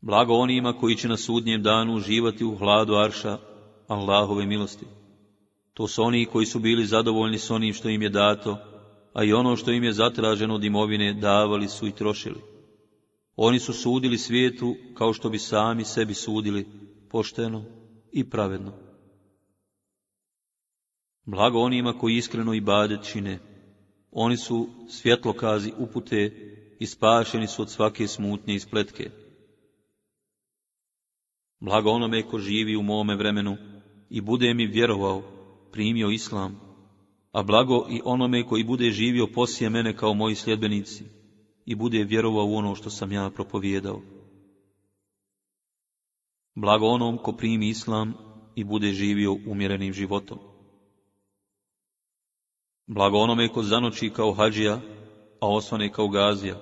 Blago onima koji će na sudnjem danu uživati u hladu arša Allahove milosti. To su oni koji su bili zadovoljni s onim što im je dato, a i ono što im je zatraženo od imovine davali su i trošili. Oni su sudili svijetu kao što bi sami sebi sudili, pošteno i pravedno. Blago onima koji iskreno i bade čine. Oni su svjetlokazi upute i spašeni su od svake smutnje i spletke. Blago onome ko živi u mome vremenu i bude mi vjerovao, primio islam, a blago i onome koji bude živio poslije mene kao moji sljedbenici i bude vjerovao u ono što sam ja propovijedao. Blago onom ko primi islam i bude živio umjerenim životom. Blago onome ko zanoči kao hađija, a osvane kao gazija.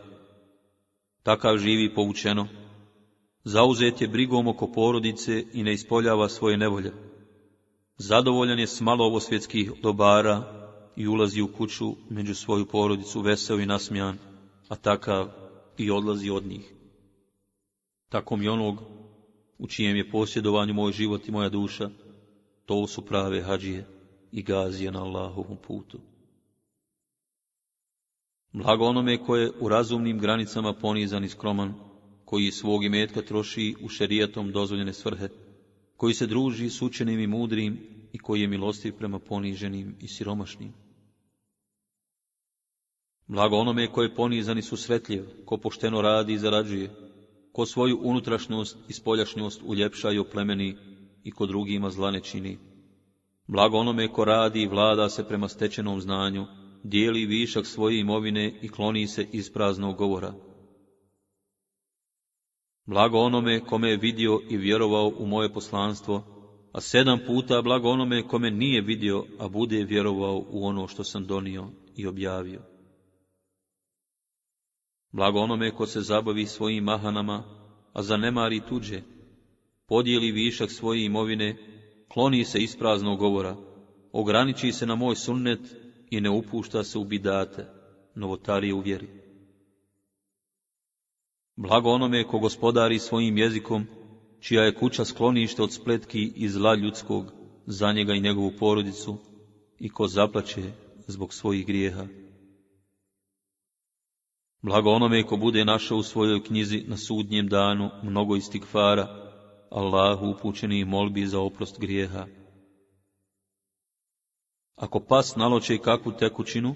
Takav živi poučeno, zauzet je brigom oko porodice i ne ispoljava svoje nevolje. Zadovoljan je s malo ovo svjetskih dobara i ulazi u kuću među svoju porodicu veseo i nasmijan, a takav i odlazi od njih. Tako mi onog, u čijem je posjedovanju moj život i moja duša, to su prave hađije i gazije na Allahovom putu. Blago onome koje u razumnim granicama ponizan i skroman, koji svog imetka troši u šerijatom dozvoljene svrhe, koji se druži s učenim i mudrim i koji je milostiv prema poniženim i siromašnim. Blago onome koje ponizani su i ko pošteno radi i zarađuje, ko svoju unutrašnjost i spoljašnjost uljepša i oplemeni i ko drugima zla ne čini. Blago onome ko radi i vlada se prema stečenom znanju, dijeli višak svoje imovine i kloni se iz praznog govora. Blago onome kome je vidio i vjerovao u moje poslanstvo, a sedam puta blago onome kome nije vidio, a bude vjerovao u ono što sam donio i objavio. Blago onome ko se zabavi svojim mahanama, a zanemari tuđe, podijeli višak svoje imovine, kloni se ispraznog govora, ograniči se na moj sunnet i ne upušta se u bidate, novotarije u vjeri. Blago onome ko gospodari svojim jezikom, čija je kuća sklonište od spletki i zla ljudskog za njega i njegovu porodicu i ko zaplaće zbog svojih grijeha. Blago onome ko bude našao u svojoj knjizi na sudnjem danu mnogo istikvara, Allahu upućeni molbi za oprost grijeha. Ako pas naloče kakvu tekućinu,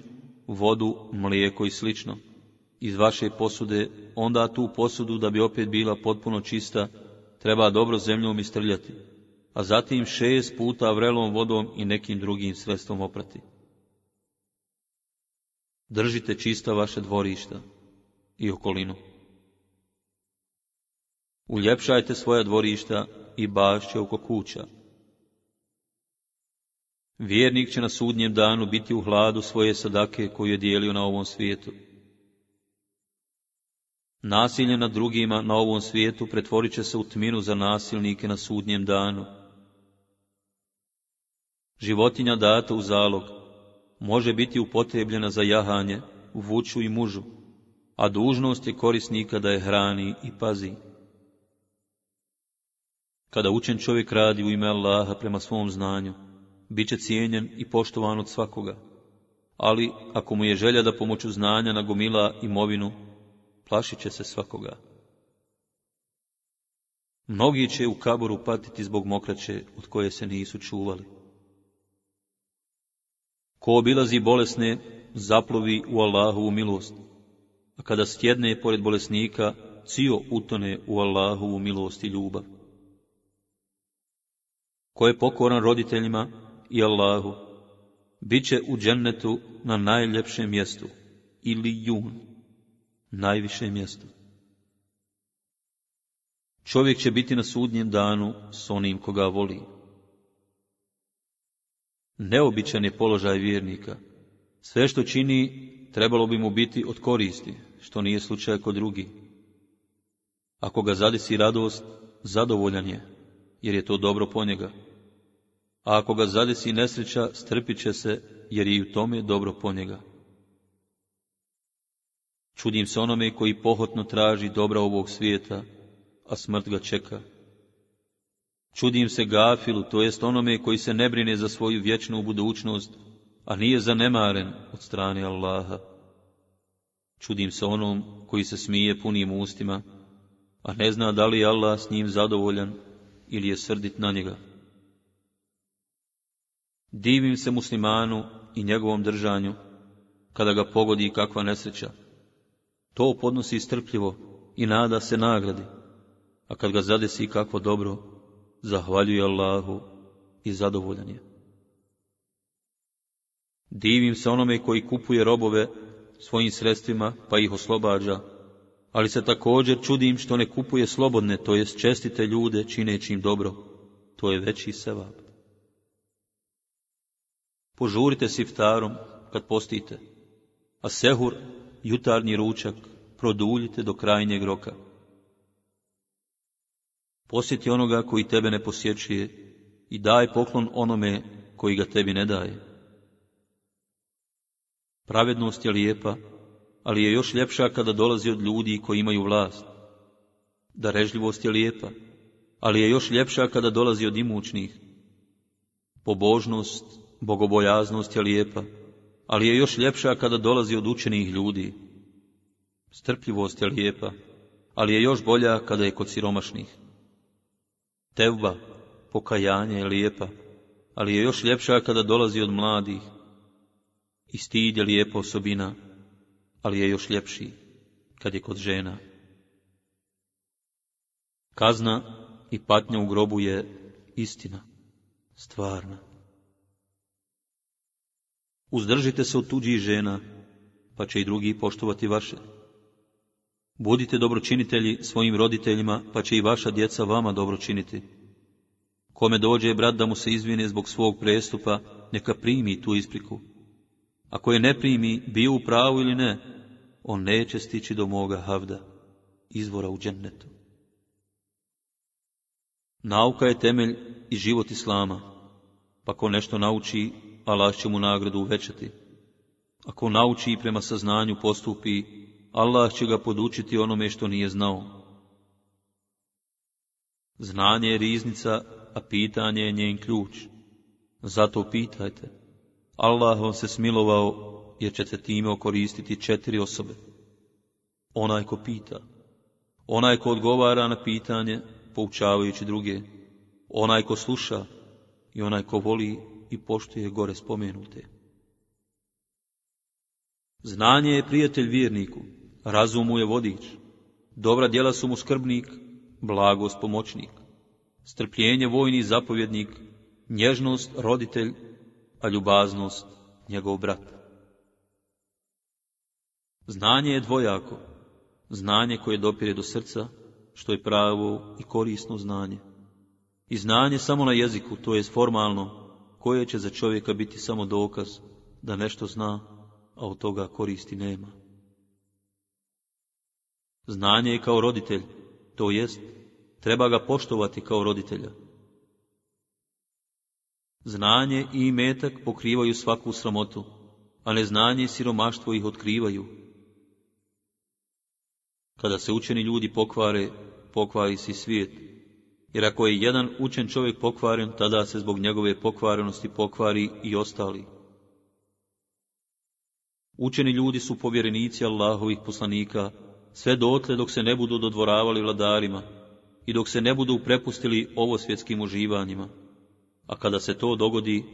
vodu, mlijeko i slično, iz vaše posude, onda tu posudu, da bi opet bila potpuno čista, treba dobro zemljom istrljati, a zatim šest puta vrelom vodom i nekim drugim sredstvom oprati. Držite čista vaše dvorišta i okolinu. Uljepšajte svoja dvorišta i bašće oko kuća. Vjernik će na sudnjem danu biti u hladu svoje sadake koju je dijelio na ovom svijetu. Nasilje nad drugima na ovom svijetu pretvorit će se u tminu za nasilnike na sudnjem danu. Životinja data u zalog može biti upotrebljena za jahanje, vuču i mužu, a dužnost je korisnika da je hrani i pazi. Kada učen čovjek radi u ime Allaha prema svom znanju, bit će cijenjen i poštovan od svakoga, ali ako mu je želja da pomoću znanja nagomila imovinu, plašit će se svakoga. Mnogi će u kaboru patiti zbog mokraće od koje se nisu čuvali. Ko obilazi bolesne, zaplovi u Allahovu milost, a kada stjedne pored bolesnika, cio utone u Allahovu milost i ljubav. Ko je pokoran roditeljima i Allahu, bit će u džennetu na najljepšem mjestu, ili jun najviše mjesto. Čovjek će biti na sudnjem danu s onim koga voli. Neobičan je položaj vjernika. Sve što čini, trebalo bi mu biti od koristi, što nije slučaj kod drugi. Ako ga zadesi radost, zadovoljan je, jer je to dobro po njega. A ako ga zadesi nesreća, strpit će se, jer je i u tome dobro po njega. Čudim se onome koji pohotno traži dobra ovog svijeta, a smrt ga čeka. Čudim se gafilu, to jest onome koji se ne brine za svoju vječnu budućnost, a nije zanemaren od strane Allaha. Čudim se onom koji se smije punim ustima, a ne zna da li je Allah s njim zadovoljan ili je srdit na njega. Divim se muslimanu i njegovom držanju, kada ga pogodi kakva nesreća. To podnosi strpljivo i nada se nagradi, a kad ga zadesi kakvo dobro, zahvaljuje Allahu i zadovoljan je. Divim se onome koji kupuje robove svojim sredstvima pa ih oslobađa, ali se također čudim što ne kupuje slobodne, to jest čestite ljude čineći im dobro, to je veći sevap. Požurite siftarom kad postite, a sehur jutarnji ručak produljite do krajnjeg roka. Posjeti onoga koji tebe ne posjećuje i daj poklon onome koji ga tebi ne daje. Pravednost je lijepa, ali je još ljepša kada dolazi od ljudi koji imaju vlast. Darežljivost je lijepa, ali je još ljepša kada dolazi od imućnih. Pobožnost, bogobojaznost je lijepa, ali je još ljepša kada dolazi od učenih ljudi. Strpljivost je lijepa, ali je još bolja kada je kod siromašnih. Tevba, pokajanje je lijepa, ali je još ljepša kada dolazi od mladih. I stid je lijepa osobina, ali je još ljepši kad je kod žena. Kazna i patnja u grobu je istina, stvarna. Uzdržite se od tuđih žena, pa će i drugi poštovati vaše. Budite dobročinitelji svojim roditeljima, pa će i vaša djeca vama dobročiniti. Kome dođe brat da mu se izvine zbog svog prestupa, neka primi tu ispriku. Ako je ne primi, bio u pravu ili ne, on neće stići do moga havda, izvora u džennetu. Nauka je temelj i život Islama, pa ko nešto nauči, Allah će mu nagradu uvećati. Ako nauči i prema saznanju postupi, Allah će ga podučiti onome što nije znao. Znanje je riznica, a pitanje je njen ključ. Zato pitajte. Allah vam se smilovao, jer ćete time okoristiti četiri osobe. Onaj ko pita. Onaj ko odgovara na pitanje, poučavajući druge. Onaj ko sluša i onaj ko voli i poštuje gore spomenute. Znanje je prijatelj vjerniku, razum mu je vodič, dobra djela su mu skrbnik, blagost pomoćnik, strpljenje vojni zapovjednik, nježnost roditelj, a ljubaznost njegov brat. Znanje je dvojako, znanje koje dopire do srca, što je pravo i korisno znanje. I znanje samo na jeziku, to je formalno, koje će za čovjeka biti samo dokaz da nešto zna, a od toga koristi nema. Znanje je kao roditelj, to jest, treba ga poštovati kao roditelja. Znanje i imetak pokrivaju svaku sramotu, a neznanje i siromaštvo ih otkrivaju. Kada se učeni ljudi pokvare, pokvari si svijet, jer ako je jedan učen čovjek pokvaren, tada se zbog njegove pokvarenosti pokvari i ostali. Učeni ljudi su povjerenici Allahovih poslanika, sve dotle dok se ne budu dodvoravali vladarima i dok se ne budu prepustili ovo svjetskim uživanjima. A kada se to dogodi,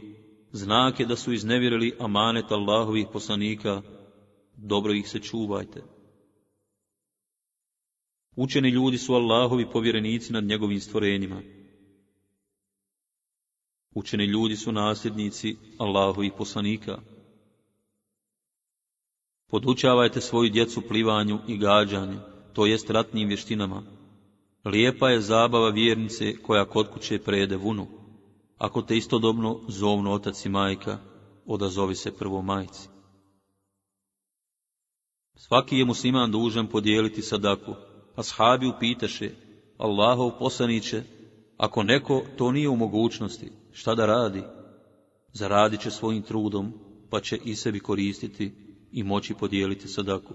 znak je da su iznevjerili amanet Allahovih poslanika, dobro ih se čuvajte. Učeni ljudi su Allahovi povjerenici nad njegovim stvorenjima. Učeni ljudi su nasljednici Allahovih poslanika. Podučavajte svoju djecu plivanju i gađanju, to jest ratnim vještinama. Lijepa je zabava vjernice koja kod kuće prejede vunu. Ako te istodobno zovnu otac i majka, odazovi se prvo majci. Svaki je musliman dužan podijeliti sadaku, ashabi upitaše, Allahov poslaniće, ako neko to nije u mogućnosti, šta da radi? Zaradit će svojim trudom, pa će i sebi koristiti i moći podijeliti sadaku.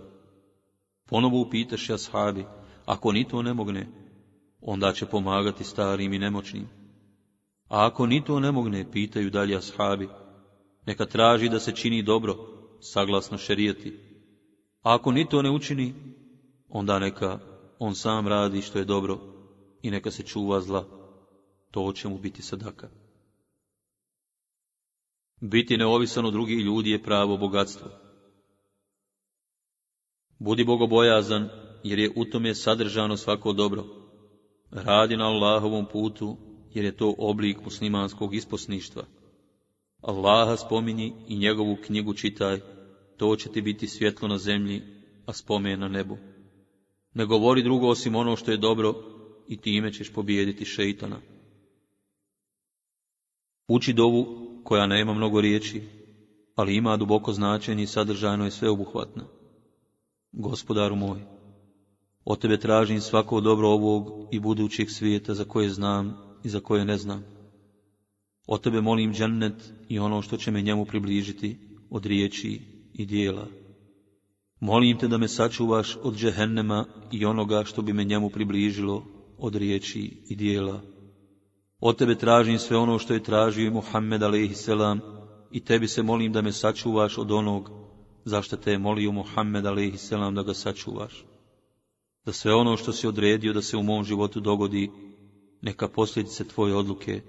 Ponovo upitaše ashabi, ako ni to ne mogne, onda će pomagati starim i nemoćnim. A ako ni to ne mogne, pitaju dalje ashabi, neka traži da se čini dobro, saglasno šerijeti. A ako ni to ne učini, onda neka on sam radi što je dobro i neka se čuva zla, to će mu biti sadaka. Biti neovisan od drugih ljudi je pravo bogatstvo. Budi bogobojazan, jer je u tome sadržano svako dobro. Radi na Allahovom putu, jer je to oblik muslimanskog isposništva. Allaha spominji i njegovu knjigu čitaj, to će ti biti svjetlo na zemlji, a spomen na nebu. Ne govori drugo osim ono što je dobro i time ćeš pobijediti šeitana. Uči dovu koja nema mnogo riječi, ali ima duboko značenje i sadržajno je sveobuhvatna. Gospodaru moj, od tebe tražim svako dobro ovog i budućeg svijeta za koje znam i za koje ne znam. Od tebe molim džennet i ono što će me njemu približiti od riječi i dijela. Molim te da me sačuvaš od džehennema i onoga što bi me njemu približilo od riječi i dijela. Od tebe tražim sve ono što je tražio i Muhammed a.s. i tebi se molim da me sačuvaš od onog zašto te je molio Muhammed a.s. da ga sačuvaš. Da sve ono što si odredio da se u mom životu dogodi, neka posljedice tvoje odluke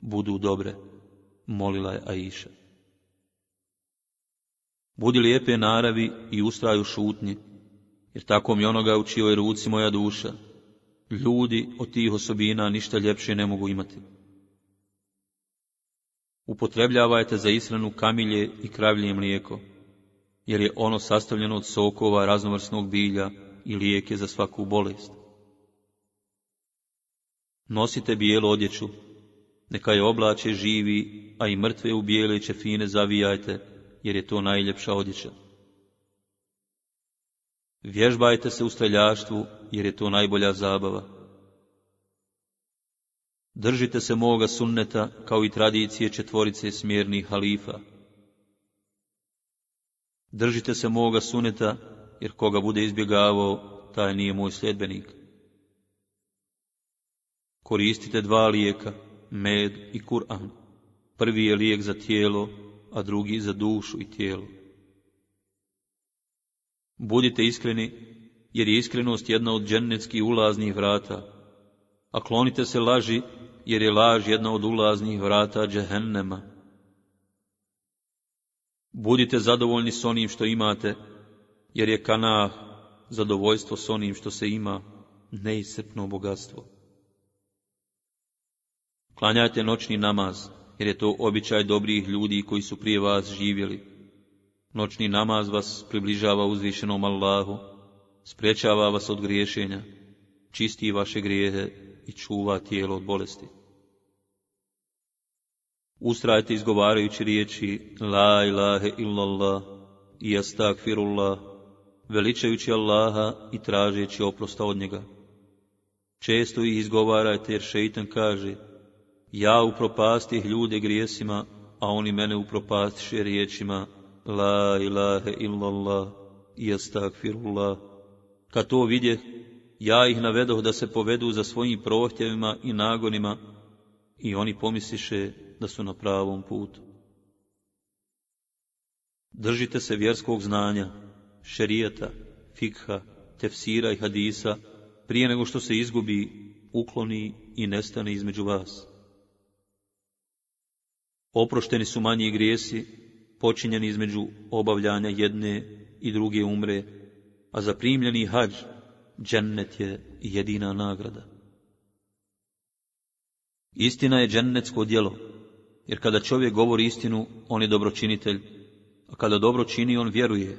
budu dobre, molila je Aisha. Budi lijepe naravi i ustraju šutnji, jer tako mi onoga u čijoj ruci moja duša. Ljudi od tih osobina ništa ljepše ne mogu imati. Upotrebljavajte za ishranu kamilje i kravlje mlijeko, jer je ono sastavljeno od sokova raznovrsnog bilja i lijeke za svaku bolest. Nosite bijelu odjeću, neka je oblače živi, a i mrtve u bijele čefine zavijajte, jer je to najljepša odjeća. Vježbajte se u streljaštvu, jer je to najbolja zabava. Držite se moga sunneta, kao i tradicije četvorice smjernih halifa. Držite se moga suneta, jer koga bude izbjegavao, taj nije moj sljedbenik. Koristite dva lijeka, med i Kur'an. Prvi je lijek za tijelo, a drugi za dušu i tijelo. Budite iskreni, jer je iskrenost jedna od džennetskih ulaznih vrata, a klonite se laži, jer je laž jedna od ulaznih vrata džehennema. Budite zadovoljni s onim što imate, jer je kanah zadovoljstvo s onim što se ima, neisrpno bogatstvo. Klanjajte noćni namaz, jer je to običaj dobrih ljudi koji su prije vas živjeli. Noćni namaz vas približava uzvišenom Allahu, sprečava vas od griješenja, čisti vaše grijehe i čuva tijelo od bolesti. Ustrajte izgovarajući riječi La ilahe illallah i astagfirullah, veličajući Allaha i tražeći oprosta od njega. Često ih izgovarajte jer šeitan kaže ja upropastih ljude grijesima, a oni mene upropastiše riječima La ilahe illallah i astagfirullah. Kad to vidje, ja ih navedoh da se povedu za svojim prohtjevima i nagonima i oni pomisliše da su na pravom putu. Držite se vjerskog znanja, šerijeta, fikha, tefsira i hadisa prije nego što se izgubi, ukloni i nestane između vas. Oprošteni su manji grijesi, počinjeni između obavljanja jedne i druge umre, a zaprimljeni hađ, džennet je jedina nagrada. Istina je džennetsko djelo, jer kada čovjek govori istinu, on je dobročinitelj, a kada dobro čini, on vjeruje,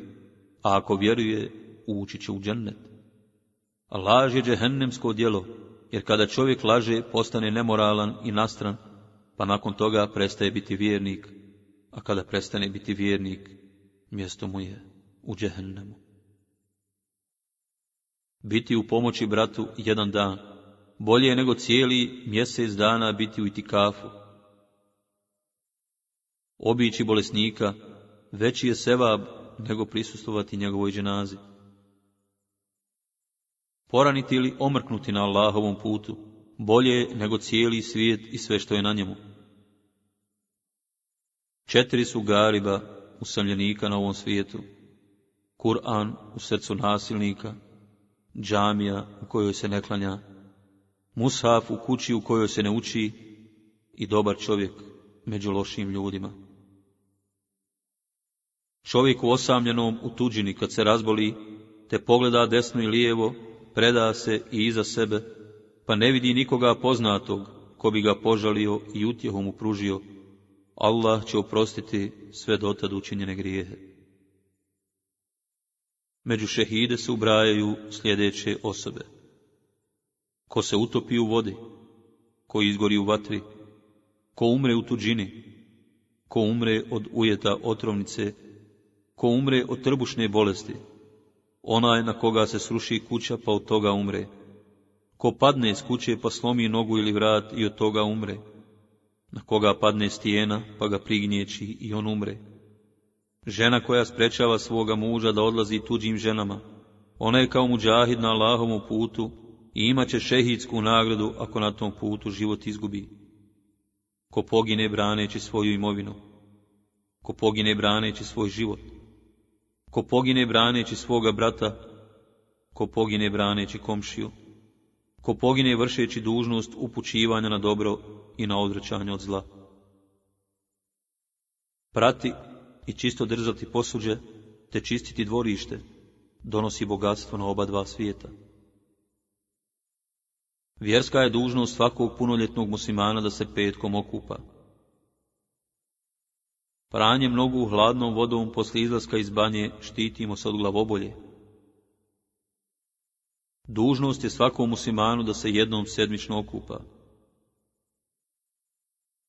a ako vjeruje, ući će u džennet. A laž je džehennemsko djelo, jer kada čovjek laže, postane nemoralan i nastran, pa nakon toga prestaje biti vjernik, a kada prestane biti vjernik, mjesto mu je u džehennemu. Biti u pomoći bratu jedan dan, bolje je nego cijeli mjesec dana biti u itikafu. Obići bolesnika veći je sevab nego prisustovati njegovoj dženazi. Poraniti ili omrknuti na Allahovom putu, bolje je nego cijeli svijet i sve što je na njemu. Četiri su gariba usamljenika na ovom svijetu, Kur'an u srcu nasilnika, džamija u kojoj se ne klanja, mushaf u kući u kojoj se ne uči i dobar čovjek među lošim ljudima. Čovjek u osamljenom u tuđini kad se razboli, te pogleda desno i lijevo, preda se i iza sebe, pa ne vidi nikoga poznatog, ko bi ga požalio i utjehom upružio pružio, Allah će oprostiti sve dotad učinjene grijehe. Među šehide se ubrajaju sljedeće osobe. Ko se utopi u vodi, ko izgori u vatri, ko umre u tuđini, ko umre od ujeta otrovnice, ko umre od trbušne bolesti, onaj na koga se sruši kuća pa od toga umre, ko padne iz kuće pa slomi nogu ili vrat i od toga umre, na koga padne stijena, pa ga prignječi i on umre. Žena koja sprečava svoga muža da odlazi tuđim ženama, ona je kao muđahid na Allahomu putu i imat će šehidsku nagradu ako na tom putu život izgubi. Ko pogine braneći svoju imovinu, ko pogine braneći svoj život, ko pogine braneći svoga brata, ko pogine braneći komšiju, ko pogine vršeći dužnost upućivanja na dobro i na odvraćanje od zla. Prati i čisto držati posuđe, te čistiti dvorište, donosi bogatstvo na oba dva svijeta. Vjerska je dužnost svakog punoljetnog muslimana da se petkom okupa. Pranje mnogu hladnom vodom poslije izlaska iz banje štitimo se od glavobolje. Dužnost je svakom muslimanu da se jednom sedmično okupa.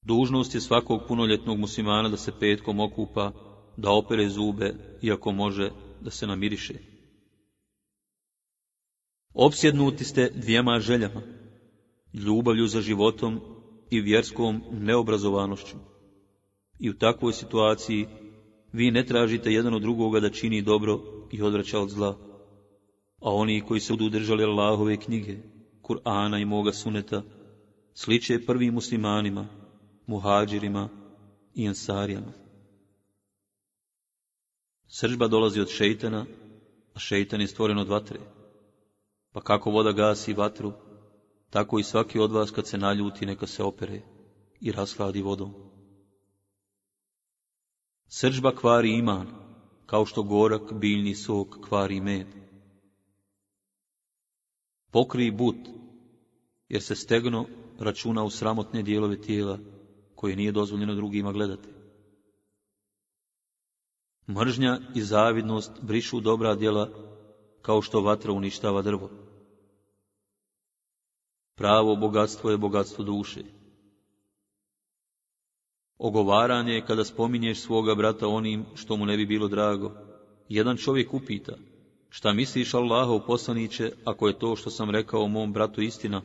Dužnost je svakog punoljetnog muslimana da se petkom okupa, da opere zube, ako može da se namiriše. Opsjednuti ste dvijema željama, ljubavlju za životom i vjerskom neobrazovanošću. I u takvoj situaciji vi ne tražite jedan od drugoga da čini dobro i odvraća od zla a oni koji su budu držali Allahove knjige, Kur'ana i moga suneta, sliče prvim muslimanima, muhađirima i ansarijama. Sržba dolazi od šeitana, a šeitan je stvoren od vatre. Pa kako voda gasi vatru, tako i svaki od vas kad se naljuti neka se opere i rasladi vodom. Sržba kvari iman, kao što gorak biljni sok kvari med. Pokrij but, jer se stegno računa u sramotne dijelove tijela, koje nije dozvoljeno drugima gledati. Mržnja i zavidnost brišu dobra djela, kao što vatra uništava drvo. Pravo bogatstvo je bogatstvo duše. Ogovaranje je kada spominješ svoga brata onim što mu ne bi bilo drago. Jedan čovjek upita, Šta misliš u poslaniće, ako je to što sam rekao mom bratu istina?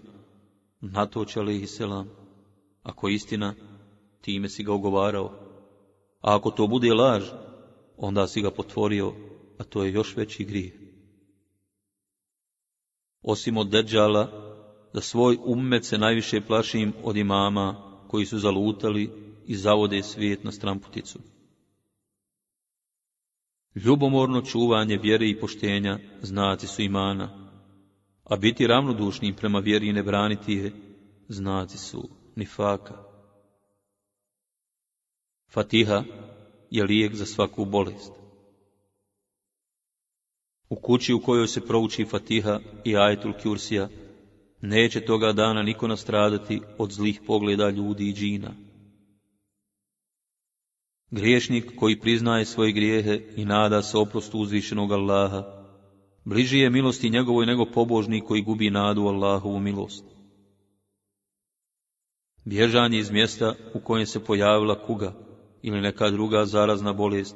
Na to će li Ako je istina, time si ga ogovarao. A ako to bude laž, onda si ga potvorio, a to je još veći grijeh. Osim od Deđala, da svoj ummet se najviše plašim od imama koji su zalutali i zavode svijet na stramputicu. Ljubomorno čuvanje vjere i poštenja znaci su imana, a biti ravnodušnim prema vjeri i ne braniti je znaci su nifaka. Fatiha je lijek za svaku bolest. U kući u kojoj se prouči Fatiha i Ajetul Kursija, neće toga dana niko nastradati od zlih pogleda ljudi i džina. Griješnik koji priznaje svoje grijehe i nada se oprostu uzvišenog Allaha, bliži je milosti njegovoj nego pobožni koji gubi nadu Allahovu milost. Bježanje iz mjesta u kojem se pojavila kuga ili neka druga zarazna bolest,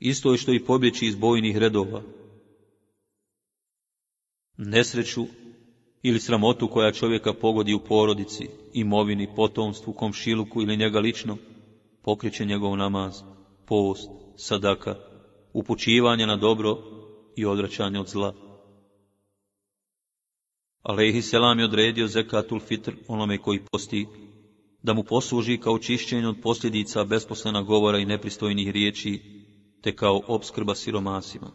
isto je što i pobjeći iz bojnih redova. Nesreću ili sramotu koja čovjeka pogodi u porodici, imovini, potomstvu, komšiluku ili njega lično, Pokriče njegov namaz, post, sadaka, upućivanje na dobro i odvraćanje od zla. Alehi selam je odredio zekatul fitr onome koji posti, da mu posluži kao čišćenje od posljedica besposlena govora i nepristojnih riječi, te kao obskrba siromasima.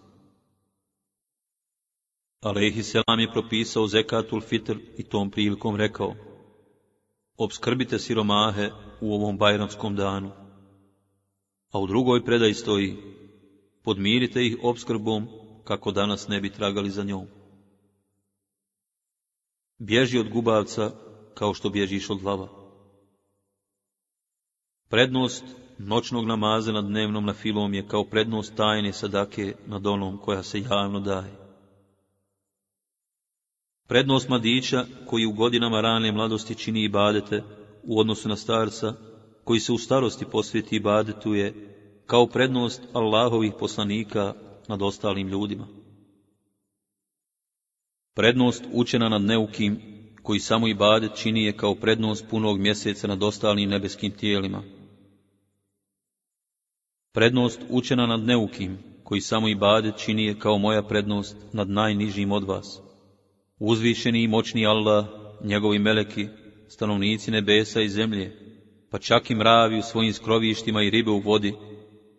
Alehi selam je propisao zekatul fitr i tom prilikom rekao, obskrbite siromahe u ovom bajramskom danu. A u drugoj predaji stoji, podmirite ih obskrbom, kako danas ne bi tragali za njom. Bježi od gubavca, kao što bježiš od lava. Prednost noćnog namaza nad dnevnom na filom je kao prednost tajne sadake nad onom koja se javno daje. Prednost mladića koji u godinama rane mladosti čini i badete u odnosu na starca koji se u starosti posvjeti ibadetu je kao prednost Allahovih poslanika nad ostalim ljudima. Prednost učena nad neukim, koji samo ibadet čini je kao prednost punog mjeseca nad ostalim nebeskim tijelima. Prednost učena nad neukim, koji samo ibadet čini je kao moja prednost nad najnižim od vas. Uzvišeni i moćni Allah, njegovi meleki, stanovnici nebesa i zemlje, pa čak i mravi u svojim skrovištima i ribe u vodi,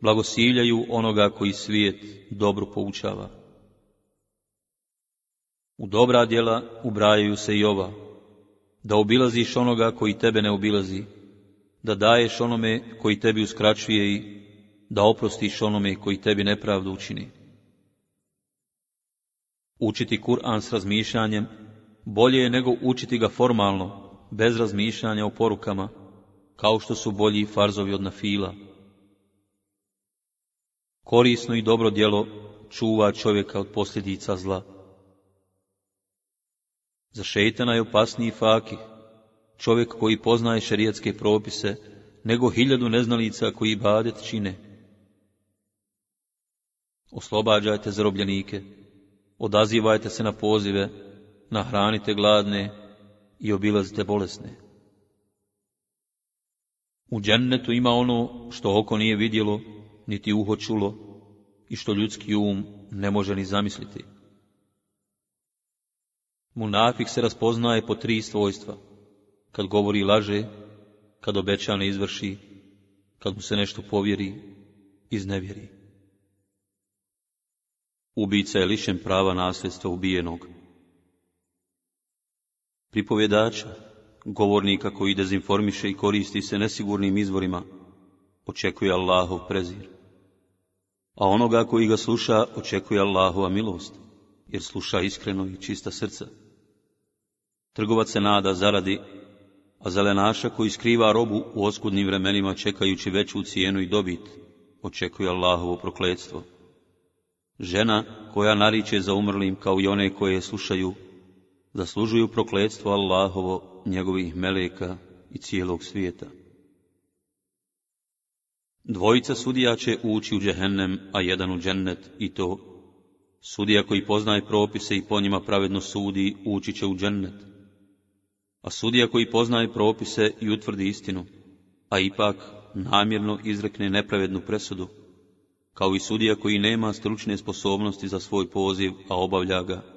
blagosiljaju onoga koji svijet dobro poučava. U dobra djela ubrajaju se i ova, da obilaziš onoga koji tebe ne obilazi, da daješ onome koji tebi uskraćuje i da oprostiš onome koji tebi nepravdu učini. Učiti Kur'an s razmišljanjem bolje je nego učiti ga formalno, bez razmišljanja o porukama, kao što su bolji farzovi od nafila. Korisno i dobro djelo čuva čovjeka od posljedica zla. Za šeitana je opasniji fakih, čovjek koji poznaje šerijatske propise, nego hiljadu neznalica koji badet čine. Oslobađajte zarobljenike, odazivajte se na pozive, nahranite gladne i obilazite bolesne. U džennetu ima ono što oko nije vidjelo, niti uho čulo, i što ljudski um ne može ni zamisliti. Munafik se raspoznaje po tri svojstva, kad govori laže, kad obeća ne izvrši, kad mu se nešto povjeri, iznevjeri. Ubica je lišen prava nasljedstva ubijenog. Pripovjedača, govornika koji dezinformiše i koristi se nesigurnim izvorima, očekuje Allahov prezir. A onoga koji ga sluša, očekuje Allahova milost, jer sluša iskreno i čista srca. Trgovac se nada zaradi, a zelenaša koji skriva robu u oskudnim vremenima čekajući veću cijenu i dobit, očekuje Allahovo prokledstvo. Žena koja nariče za umrlim kao i one koje slušaju, zaslužuju prokletstvo Allahovo, njegovih meleka i cijelog svijeta. Dvojica sudija će ući u džehennem, a jedan u džennet i to. Sudija koji poznaje propise i po njima pravedno sudi, ući će u džennet. A sudija koji poznaje propise i utvrdi istinu, a ipak namjerno izrekne nepravednu presudu, kao i sudija koji nema stručne sposobnosti za svoj poziv, a obavlja ga,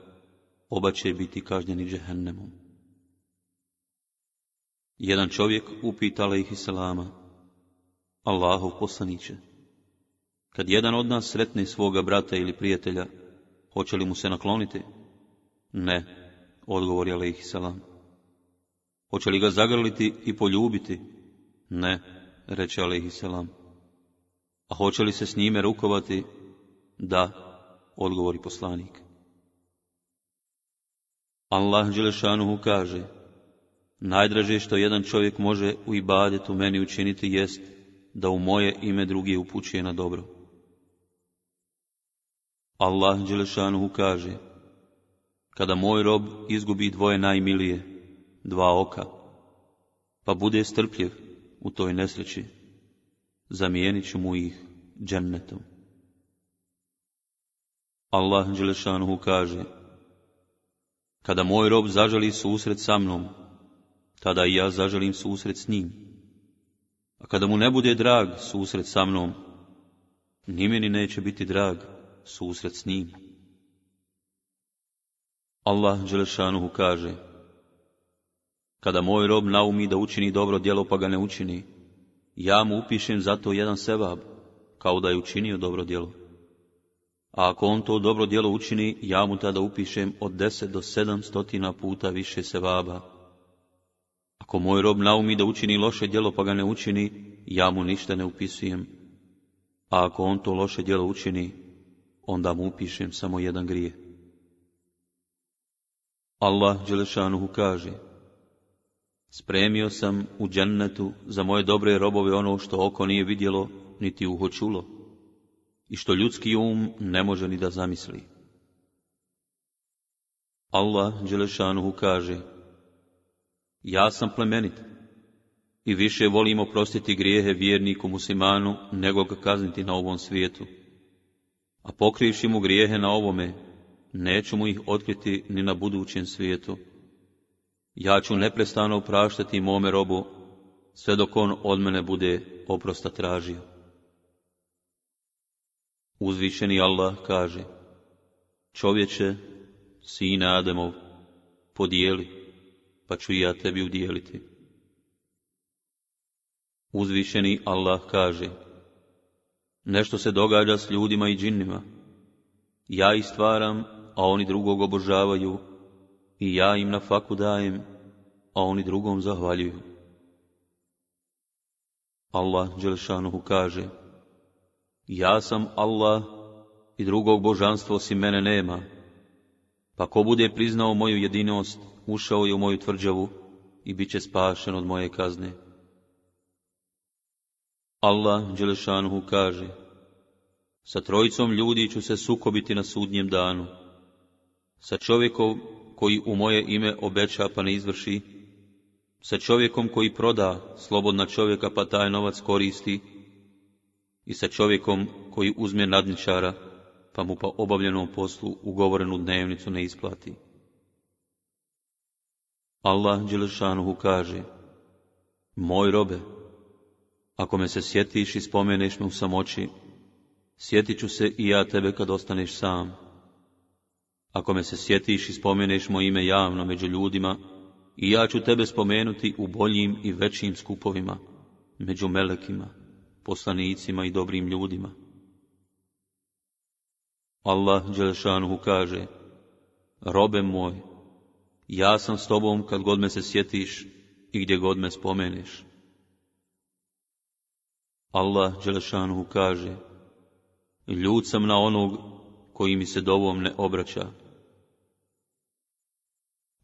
oba će biti kažnjeni džehennemom. Jedan čovjek upitala ih selama, Allahov poslaniće, kad jedan od nas sretne svoga brata ili prijatelja, hoće li mu se nakloniti? Ne, odgovor je ih Hoće li ga zagrliti i poljubiti? Ne, reče alaihi selam. A hoće li se s njime rukovati? Da, odgovori poslanik. Allah Đelešanuhu kaže, najdraže što jedan čovjek može u ibadetu meni učiniti jest da u moje ime drugi upućuje na dobro. Allah Đelešanuhu kaže, kada moj rob izgubi dvoje najmilije, dva oka, pa bude strpljiv u toj nesreći, zamijenit ću mu ih džennetom. Allah Đelešanuhu kaže, kada moj rob zaželi susret sa mnom, tada i ja zaželim susret s njim. A kada mu ne bude drag susret sa mnom, ni meni neće biti drag susret s njim. Allah Đelešanuhu kaže, kada moj rob naumi da učini dobro djelo pa ga ne učini, ja mu upišem zato jedan sevab, kao da je učinio dobro djelo a ako on to dobro djelo učini, ja mu tada upišem od deset do sedam stotina puta više se sevaba. Ako moj rob naumi da učini loše djelo pa ga ne učini, ja mu ništa ne upisujem. A ako on to loše djelo učini, onda mu upišem samo jedan grije. Allah Đelešanuhu kaže, Spremio sam u džennetu za moje dobre robove ono što oko nije vidjelo, niti uho čulo i što ljudski um ne može ni da zamisli. Allah Đelešanuhu kaže, ja sam plemenit i više volim oprostiti grijehe vjerniku muslimanu nego ga kazniti na ovom svijetu. A pokrivši mu grijehe na ovome, neću mu ih otkriti ni na budućem svijetu. Ja ću neprestano opraštati mome robu, sve dok on od mene bude oprosta tražio. Uzvišeni Allah kaže, čovječe, sin Ademov, podijeli, pa ću ja tebi udijeliti. Uzvišeni Allah kaže, nešto se događa s ljudima i džinnima. Ja ih stvaram, a oni drugog obožavaju, i ja im na faku dajem, a oni drugom zahvaljuju. Allah Đelšanuhu kaže, ja sam Allah i drugog božanstva osim mene nema. Pa ko bude priznao moju jedinost, ušao je u moju tvrđavu i bit će spašen od moje kazne. Allah Đelešanuhu kaže, sa trojicom ljudi ću se sukobiti na sudnjem danu, sa čovjekom koji u moje ime obeća pa ne izvrši, sa čovjekom koji proda slobodna čovjeka pa taj novac koristi, i sa čovjekom koji uzme nadničara, pa mu pa obavljenom poslu ugovorenu dnevnicu ne isplati. Allah Đelešanuhu kaže, Moj robe, ako me se sjetiš i spomeneš me u samoći, sjetit ću se i ja tebe kad ostaneš sam. Ako me se sjetiš i spomeneš moje ime javno među ljudima, i ja ću tebe spomenuti u boljim i većim skupovima, među melekima poslanicima i dobrim ljudima. Allah Đelešanuhu kaže, Robe moj, ja sam s tobom kad god me se sjetiš i gdje god me spomeneš. Allah Đelešanuhu kaže, Ljud sam na onog koji mi se dovom ne obraća.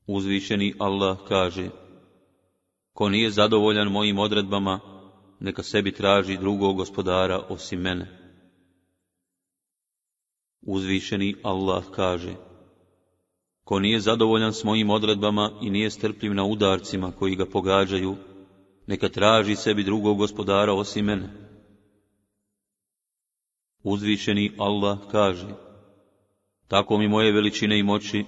Uzvišeni Allah kaže, Ko nije zadovoljan mojim odredbama, neka sebi traži drugog gospodara osim mene. Uzvišeni Allah kaže, ko nije zadovoljan s mojim odredbama i nije strpljiv na udarcima koji ga pogađaju, neka traži sebi drugog gospodara osim mene. Uzvišeni Allah kaže, tako mi moje veličine i moći,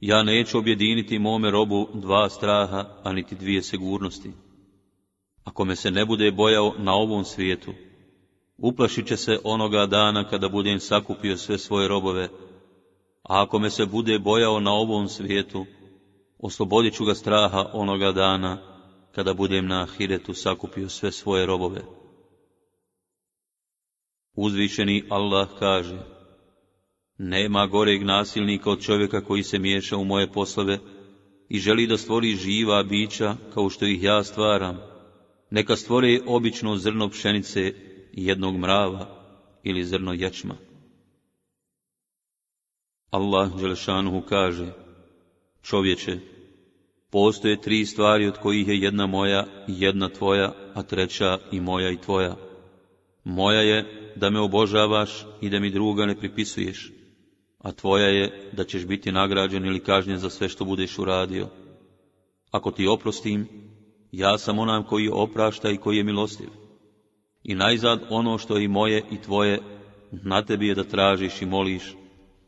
ja neću objediniti mome robu dva straha, a niti dvije sigurnosti. Ako me se ne bude bojao na ovom svijetu, uplašit će se onoga dana kada budem sakupio sve svoje robove, a ako me se bude bojao na ovom svijetu, oslobodit ću ga straha onoga dana kada budem na Ahiretu sakupio sve svoje robove. Uzvišeni Allah kaže, nema goreg nasilnika od čovjeka koji se miješa u moje poslove i želi da stvori živa bića kao što ih ja stvaram, neka stvore obično zrno pšenice jednog mrava ili zrno ječma. Allah Đelešanuhu kaže, čovječe, postoje tri stvari od kojih je jedna moja i jedna tvoja, a treća i moja i tvoja. Moja je da me obožavaš i da mi druga ne pripisuješ, a tvoja je da ćeš biti nagrađen ili kažnjen za sve što budeš uradio. Ako ti oprostim, ja sam onam koji oprašta i koji je milostiv. I najzad ono što je i moje i tvoje, na tebi je da tražiš i moliš,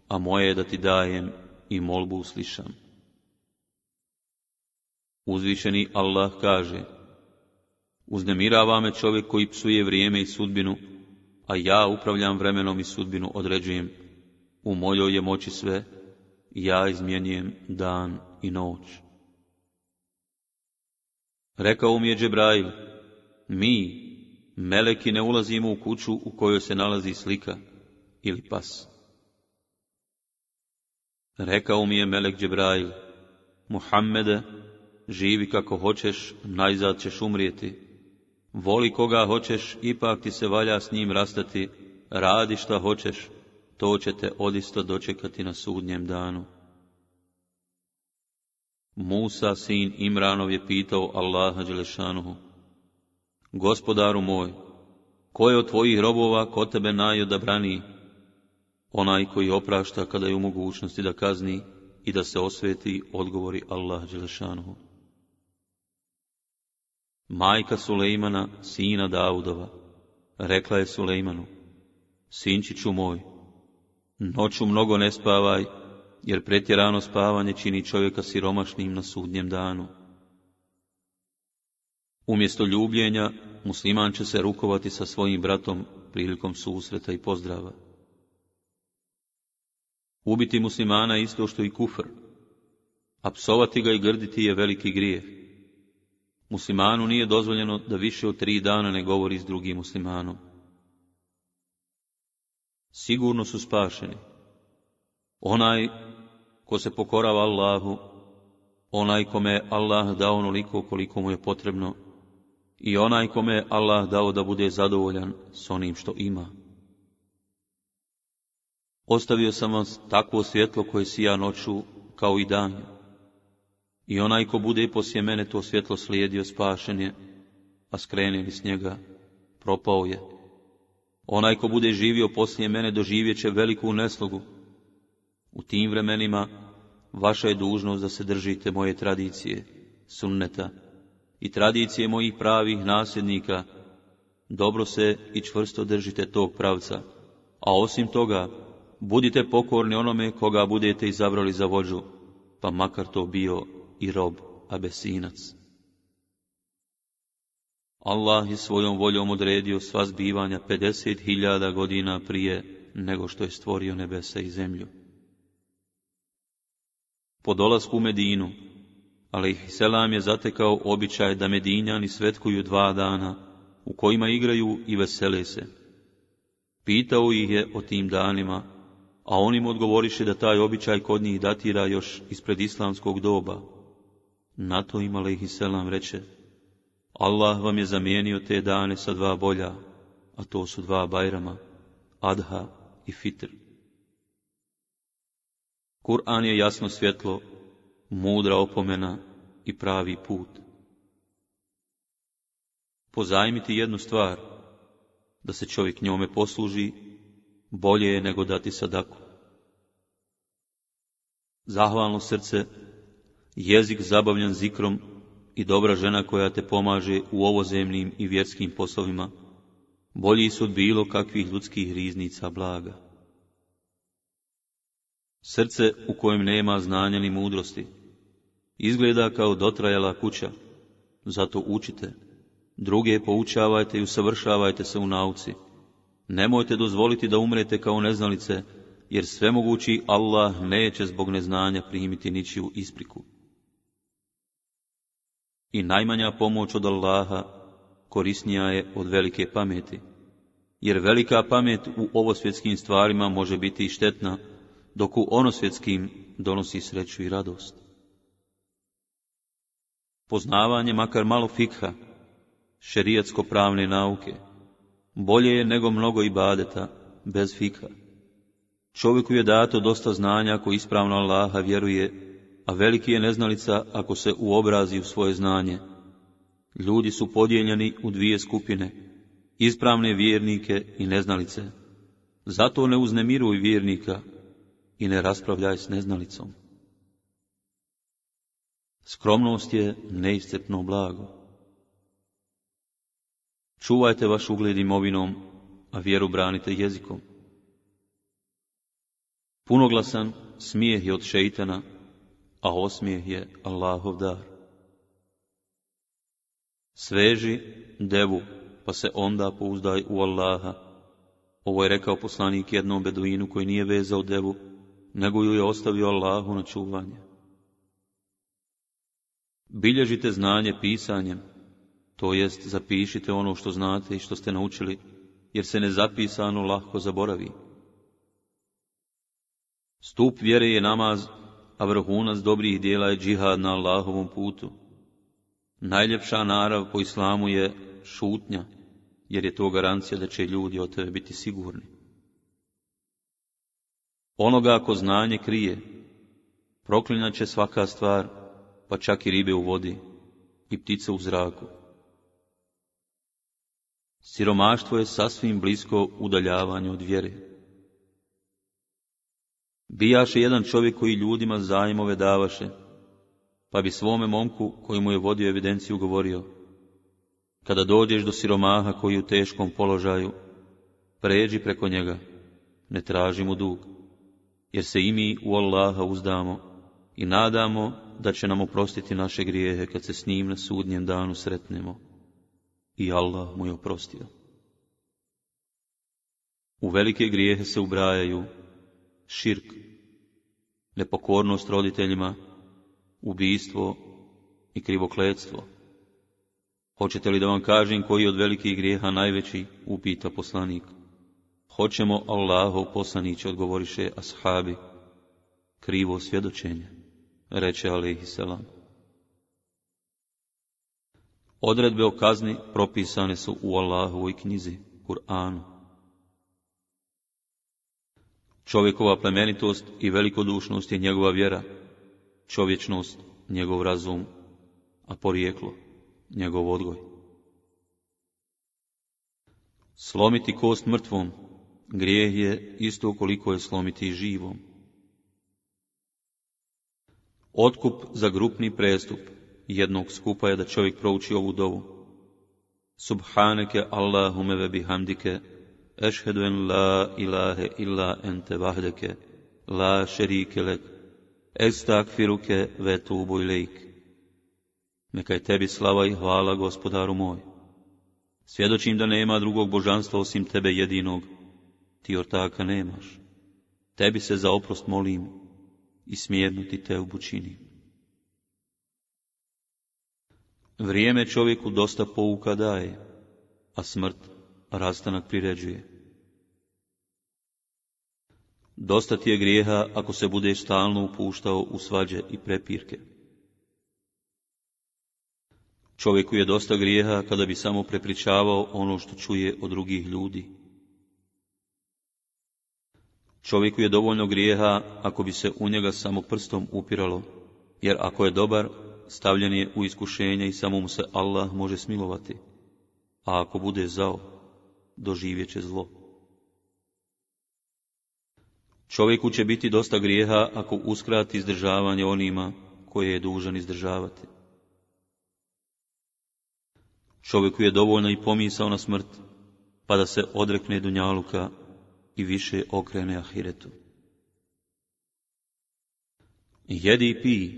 a moje je da ti dajem i molbu uslišam. Uzvišeni Allah kaže, uznemirava me čovjek koji psuje vrijeme i sudbinu, a ja upravljam vremenom i sudbinu određujem. U mojoj je moći sve, ja izmjenjujem dan i noć. Rekao mi je Džebrajl, mi, meleki, ne ulazimo u kuću u kojoj se nalazi slika ili pas. Rekao mi je melek Džebrajl, Muhammede, živi kako hoćeš, najzad ćeš umrijeti. Voli koga hoćeš, ipak ti se valja s njim rastati, radi šta hoćeš, to će te odisto dočekati na sudnjem danu. Musa, sin Imranov, je pitao Allaha Đelešanuhu, Gospodaru moj, ko je od tvojih robova ko tebe brani, Onaj koji oprašta kada je u mogućnosti da kazni i da se osveti, odgovori Allah Đelešanuhu. Majka Sulejmana, sina Davudova, rekla je Sulejmanu, Sinčiću moj, noću mnogo ne spavaj jer pretjerano spavanje čini čovjeka siromašnim na sudnjem danu. Umjesto ljubljenja, musliman će se rukovati sa svojim bratom prilikom susreta i pozdrava. Ubiti muslimana je isto što i kufr, a psovati ga i grditi je veliki grijeh. Muslimanu nije dozvoljeno da više od tri dana ne govori s drugim muslimanom. Sigurno su spašeni. Onaj ko se pokorava Allahu, onaj kome Allah dao onoliko koliko mu je potrebno, i onaj kome Allah dao da bude zadovoljan s onim što ima. Ostavio sam vas takvo svjetlo koje sija noću kao i dan, I onaj ko bude poslije mene to svjetlo slijedio spašen je, a skrenili s njega, propao je. Onaj ko bude živio poslije mene doživjet će veliku neslogu, u tim vremenima vaša je dužnost da se držite moje tradicije, sunneta i tradicije mojih pravih nasljednika, dobro se i čvrsto držite tog pravca, a osim toga budite pokorni onome koga budete izabrali za vođu, pa makar to bio i rob abesinac. Allah je svojom voljom odredio sva zbivanja 50.000 godina prije nego što je stvorio nebesa i zemlju. Po dolasku u Medinu, ali ih selam je zatekao običaj da Medinjani svetkuju dva dana, u kojima igraju i vesele se. Pitao ih je o tim danima, a on im odgovoriše da taj običaj kod njih datira još ispred islamskog doba. Na to im ih selam reče, Allah vam je zamijenio te dane sa dva bolja, a to su dva bajrama, adha i fitr. Kur'an je jasno svjetlo, mudra opomena i pravi put. Pozajmiti jednu stvar, da se čovjek njome posluži, bolje je nego dati sadaku. Zahvalno srce, jezik zabavljan zikrom i dobra žena koja te pomaže u ovozemnim i vjerskim poslovima, bolji su od bilo kakvih ljudskih riznica blaga. Srce u kojem nema znanja ni mudrosti, izgleda kao dotrajala kuća, zato učite. Druge poučavajte i usavršavajte se u nauci. Nemojte dozvoliti da umrete kao neznalice, jer svemogući Allah neće zbog neznanja primiti ničiju ispriku. I najmanja pomoć od Allaha korisnija je od velike pameti, jer velika pamet u ovosvjetskim stvarima može biti i štetna, dok u onosvjetskim donosi sreću i radost. Poznavanje makar malo fikha, šerijatsko pravne nauke, bolje je nego mnogo ibadeta bez fikha. Čovjeku je dato dosta znanja ako ispravno Allaha vjeruje, a veliki je neznalica ako se uobrazi u svoje znanje. Ljudi su podijeljeni u dvije skupine, ispravne vjernike i neznalice. Zato ne uznemiruj vjernika, i ne raspravljaj s neznalicom. Skromnost je neiscepno blago. Čuvajte vaš ugled imovinom, a vjeru branite jezikom. Punoglasan smijeh je od šeitana, a osmijeh je Allahov dar. Sveži devu, pa se onda pouzdaj u Allaha. Ovo je rekao poslanik jednom beduinu koji nije vezao devu, nego ju je ostavio Allahu na čuvanje. Bilježite znanje pisanjem, to jest zapišite ono što znate i što ste naučili, jer se nezapisano lahko zaboravi. Stup vjere je namaz, a vrhunac dobrih dijela je džihad na Allahovom putu. Najljepša narav po islamu je šutnja, jer je to garancija da će ljudi od tebe biti sigurni. Onoga ako znanje krije, proklinat će svaka stvar, pa čak i ribe u vodi i ptice u zraku. Siromaštvo je sasvim blisko udaljavanju od vjere. Bijaše jedan čovjek koji ljudima zajmove davaše, pa bi svome momku koji mu je vodio evidenciju govorio, kada dođeš do siromaha koji u teškom položaju, pređi preko njega, ne traži mu dug jer se i mi u Allaha uzdamo i nadamo da će nam oprostiti naše grijehe kad se s njim na sudnjem danu sretnemo. I Allah mu je oprostio. U velike grijehe se ubrajaju širk, nepokornost roditeljima, ubijstvo i krivokledstvo. Hoćete li da vam kažem koji od velikih grijeha najveći, upita poslanik. Hoćemo Allahov poslanići odgovoriše ashabi, krivo svjedočenje, reče ali selam. Odredbe o kazni propisane su u Allahovoj knjizi, Kur'anu. Čovjekova plemenitost i velikodušnost je njegova vjera, čovječnost njegov razum, a porijeklo njegov odgoj. Slomiti kost mrtvom Grijeh je isto koliko je slomiti živom. Otkup za grupni prestup jednog skupa je da čovjek prouči ovu dovu. Subhaneke Allahume ve bihamdike, ešhedu en la ilahe illa ente vahdeke, la šerike lek, estakfiruke ve tubu Neka je tebi slava i hvala, gospodaru moj. Svjedočim da nema drugog božanstva osim tebe jedinog, ti ortaka nemaš. Tebi se za oprost molim i smjerno te u bučini. Vrijeme čovjeku dosta pouka daje, a smrt rastanak priređuje. Dosta ti je grijeha ako se budeš stalno upuštao u svađe i prepirke. Čovjeku je dosta grijeha kada bi samo prepričavao ono što čuje od drugih ljudi. Čovjeku je dovoljno grijeha ako bi se u njega samo prstom upiralo, jer ako je dobar, stavljen je u iskušenje i samo mu se Allah može smilovati, a ako bude zao, doživjet će zlo. Čovjeku će biti dosta grijeha ako uskrati izdržavanje onima koje je dužan izdržavati. Čovjeku je dovoljno i pomisao na smrt, pa da se odrekne dunjaluka više okrene ahiretu. Jedi i pi,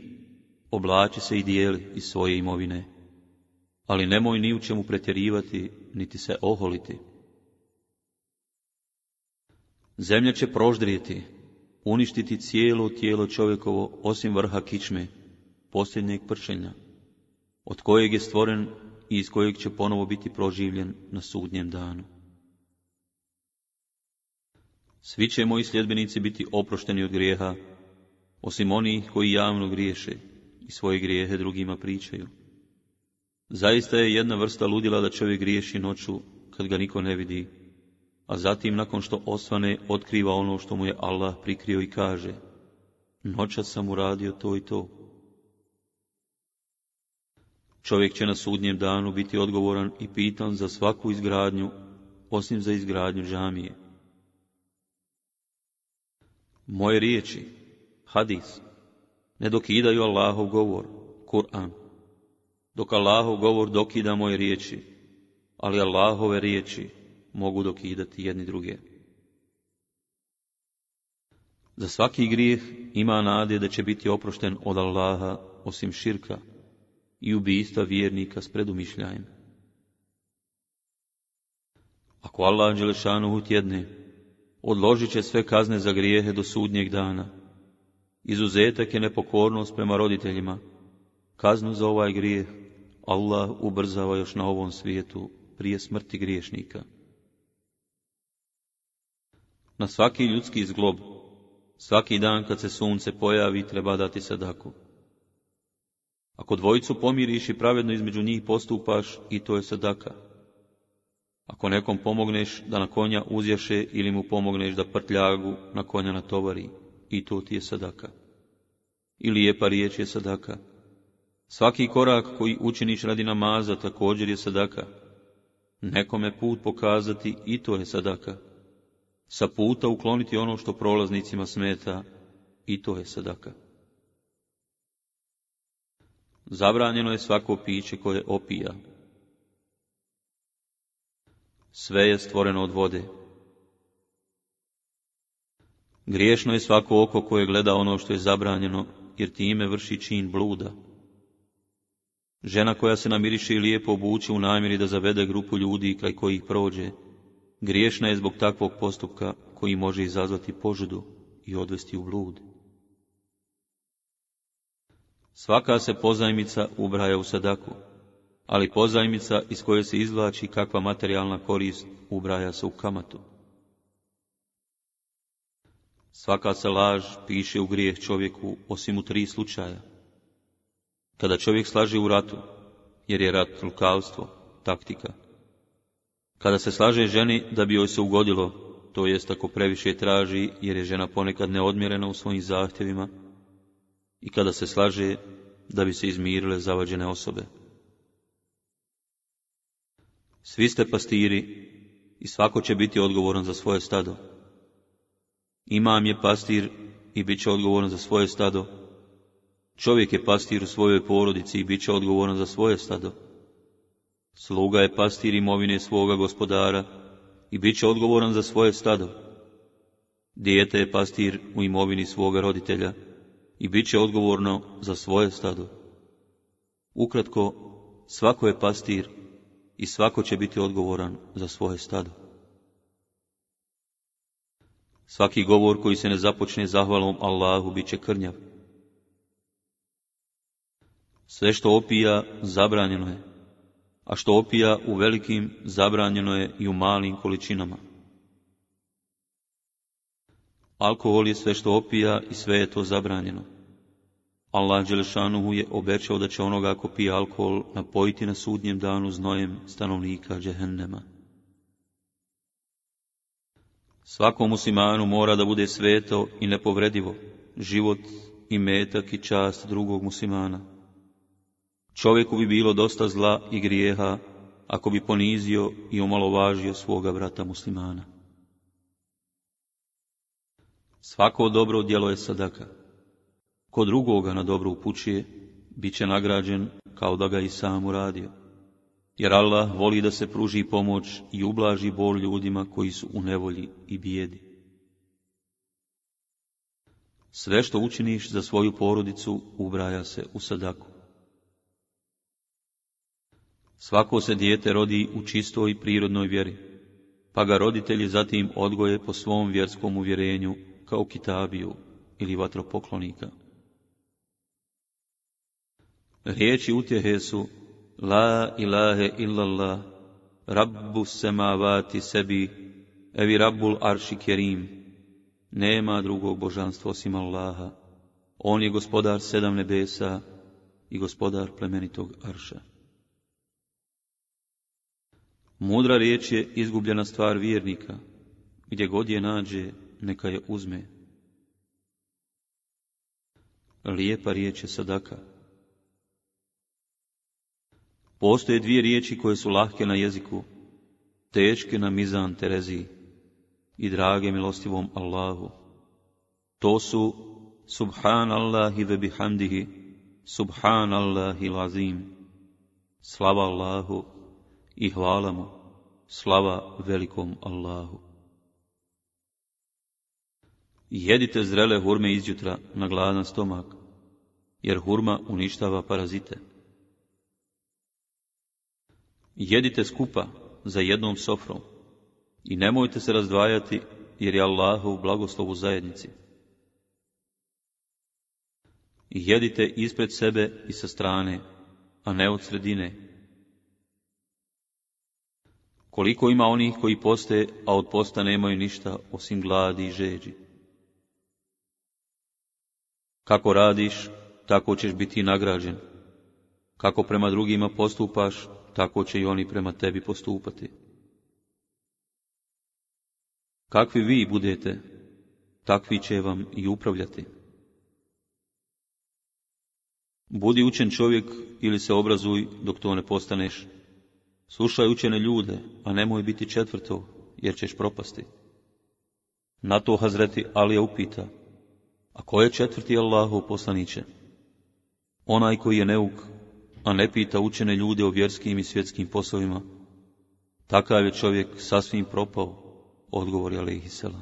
oblači se i dijeli iz svoje imovine, ali nemoj ni u čemu pretjerivati, niti se oholiti. Zemlja će proždrijeti, uništiti cijelo tijelo čovjekovo, osim vrha kičme, posljednjeg pršenja, od kojeg je stvoren i iz kojeg će ponovo biti proživljen na sudnjem danu. Svi će moji sljedbenici biti oprošteni od grijeha, osim onih koji javno griješe i svoje grijehe drugima pričaju. Zaista je jedna vrsta ludila da čovjek griješi noću kad ga niko ne vidi, a zatim nakon što osvane otkriva ono što mu je Allah prikrio i kaže Noća sam uradio to i to. Čovjek će na sudnjem danu biti odgovoran i pitan za svaku izgradnju, osim za izgradnju džamije. Moje riječi, hadis, ne dokidaju Allahov govor, Kur'an. Dok Allahov govor dokida moje riječi, ali Allahove riječi mogu dokidati jedni druge. Za svaki grijeh ima nade da će biti oprošten od Allaha osim širka i ubijstva vjernika s predumišljajem. Ako Allah Đelešanu utjedne odložit će sve kazne za grijehe do sudnjeg dana. Izuzetak je nepokornost prema roditeljima. Kaznu za ovaj grijeh Allah ubrzava još na ovom svijetu prije smrti griješnika. Na svaki ljudski zglob, svaki dan kad se sunce pojavi, treba dati sadaku. Ako dvojicu pomiriš i pravedno između njih postupaš, i to je sadaka. Ako nekom pomogneš da na konja uzješe ili mu pomogneš da prtljagu na konja na tovari, i to ti je sadaka. Ili lijepa riječ je sadaka. Svaki korak koji učiniš radi namaza također je sadaka. Nekome put pokazati i to je sadaka. Sa puta ukloniti ono što prolaznicima smeta i to je sadaka. Zabranjeno je svako piće koje opija, sve je stvoreno od vode. Griješno je svako oko koje gleda ono što je zabranjeno, jer time vrši čin bluda. Žena koja se namiriše i lijepo obuče u namjeri da zavede grupu ljudi kraj kojih prođe, griješna je zbog takvog postupka koji može izazvati požudu i odvesti u blud. Svaka se pozajmica ubraja u sadaku ali pozajmica iz koje se izvlači kakva materijalna korist ubraja se u kamatu. Svaka se laž piše u grijeh čovjeku, osim u tri slučaja. Kada čovjek slaže u ratu, jer je rat lukavstvo, taktika. Kada se slaže ženi da bi joj se ugodilo, to jest ako previše traži, jer je žena ponekad neodmjerena u svojim zahtjevima, i kada se slaže da bi se izmirile zavađene osobe. Svi ste pastiri i svako će biti odgovoran za svoje stado. Imam je pastir i bit će odgovoran za svoje stado. Čovjek je pastir u svojoj porodici i bit će odgovoran za svoje stado. Sluga je pastir imovine svoga gospodara i bit će odgovoran za svoje stado. Dijete je pastir u imovini svoga roditelja i bit će odgovorno za svoje stado. Ukratko, svako je pastir i svako će biti odgovoran za svoje stado. Svaki govor koji se ne započne zahvalom Allahu bit će krnjav. Sve što opija zabranjeno je, a što opija u velikim zabranjeno je i u malim količinama. Alkohol je sve što opija i sve je to zabranjeno. Allah Đelešanuhu je obećao da će onoga ako pije alkohol napojiti na sudnjem danu znojem stanovnika džehennema. Svakom muslimanu mora da bude sveto i nepovredivo, život i metak i čast drugog muslimana. Čovjeku bi bilo dosta zla i grijeha ako bi ponizio i omalovažio svoga brata muslimana. Svako dobro djelo je sadaka ko drugoga na dobro upućuje, bit će nagrađen kao da ga i sam uradio. Jer Allah voli da se pruži pomoć i ublaži bol ljudima koji su u nevolji i bijedi. Sve što učiniš za svoju porodicu ubraja se u sadaku. Svako se dijete rodi u čistoj i prirodnoj vjeri, pa ga roditelji zatim odgoje po svom vjerskom uvjerenju kao kitabiju ili vatropoklonika. Riječi utjehe su La ilahe illallah, Rabbu semavati sebi, evi Rabbul arši kerim. Nema drugog božanstva osim Allaha. On je gospodar sedam nebesa i gospodar plemenitog arša. Mudra riječ je izgubljena stvar vjernika. Gdje god je nađe, neka je uzme. Lijepa riječ je sadaka. Postoje dvije riječi koje su lahke na jeziku, teške na mizan terezi i drage milostivom Allahu. To su Subhanallahi ve bihamdihi, Subhanallahi lazim. Slava Allahu i hvala mu, slava velikom Allahu. Jedite zrele hurme izjutra na gladan stomak, jer hurma uništava parazite jedite skupa za jednom sofrom i nemojte se razdvajati jer je Allah u blagoslovu zajednici. I jedite ispred sebe i sa strane, a ne od sredine. Koliko ima onih koji poste, a od posta nemaju ništa osim gladi i žeđi. Kako radiš, tako ćeš biti nagrađen. Kako prema drugima postupaš, tako će i oni prema tebi postupati. Kakvi vi budete, takvi će vam i upravljati. Budi učen čovjek ili se obrazuj dok to ne postaneš. Slušaj učene ljude, a nemoj biti četvrto jer ćeš propasti. Na to Hazreti Alija upita, a ko je četvrti Allahu poslaniće? Onaj koji je neuk a ne pita učene ljude o vjerskim i svjetskim poslovima. Takav je čovjek sasvim propao, odgovor je Aleyhisselam.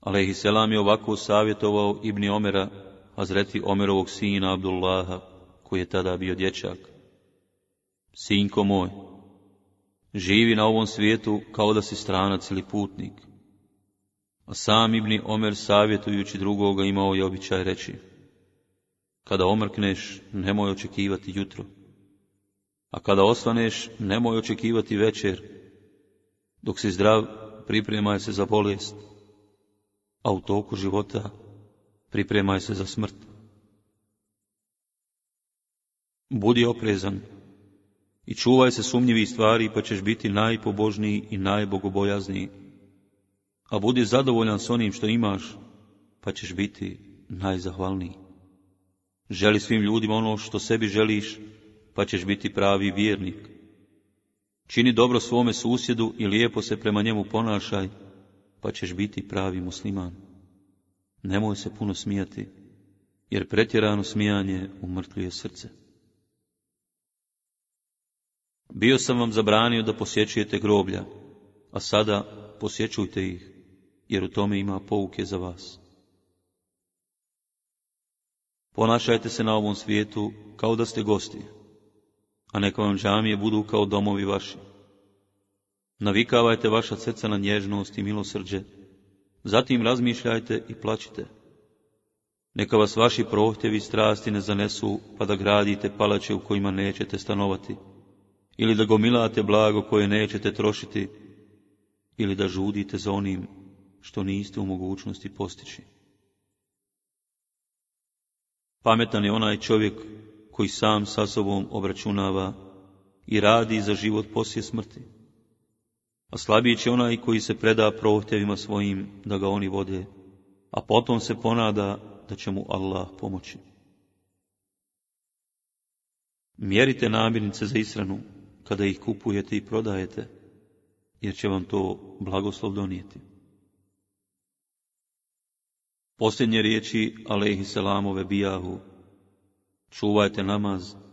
Aleyhisselam je ovako savjetovao Ibni Omera, a zreti Omerovog sina Abdullaha, koji je tada bio dječak. Sinko moj, živi na ovom svijetu kao da si stranac ili putnik. A sam Ibni Omer savjetujući drugoga imao je običaj reći. Kada omrkneš, nemoj očekivati jutro, a kada ostaneš, nemoj očekivati večer. Dok si zdrav, pripremaj se za bolest, a u toku života pripremaj se za smrt. Budi oprezan i čuvaj se sumnjivih stvari, pa ćeš biti najpobožniji i najbogobojazniji. A budi zadovoljan s onim što imaš, pa ćeš biti najzahvalniji. Želi svim ljudima ono što sebi želiš, pa ćeš biti pravi vjernik. Čini dobro svome susjedu i lijepo se prema njemu ponašaj, pa ćeš biti pravi musliman. Nemoj se puno smijati, jer pretjerano smijanje umrtljuje srce. Bio sam vam zabranio da posjećujete groblja, a sada posjećujte ih, jer u tome ima pouke za vas. Ponašajte se na ovom svijetu kao da ste gosti, a neka vam džamije budu kao domovi vaši. Navikavajte vaša srca na nježnost i milosrđe, zatim razmišljajte i plaćite. Neka vas vaši prohtjevi strasti ne zanesu, pa da gradite palače u kojima nećete stanovati, ili da gomilate blago koje nećete trošiti, ili da žudite za onim što niste u mogućnosti postići. Pametan je onaj čovjek koji sam sa sobom obračunava i radi za život poslije smrti. A slabiji će onaj koji se preda prohtjevima svojim da ga oni vode, a potom se ponada da će mu Allah pomoći. Mjerite namirnice za isranu kada ih kupujete i prodajete, jer će vam to blagoslov donijeti. Posljednje riječi alejhi selamove bijahu, čuvajte namaz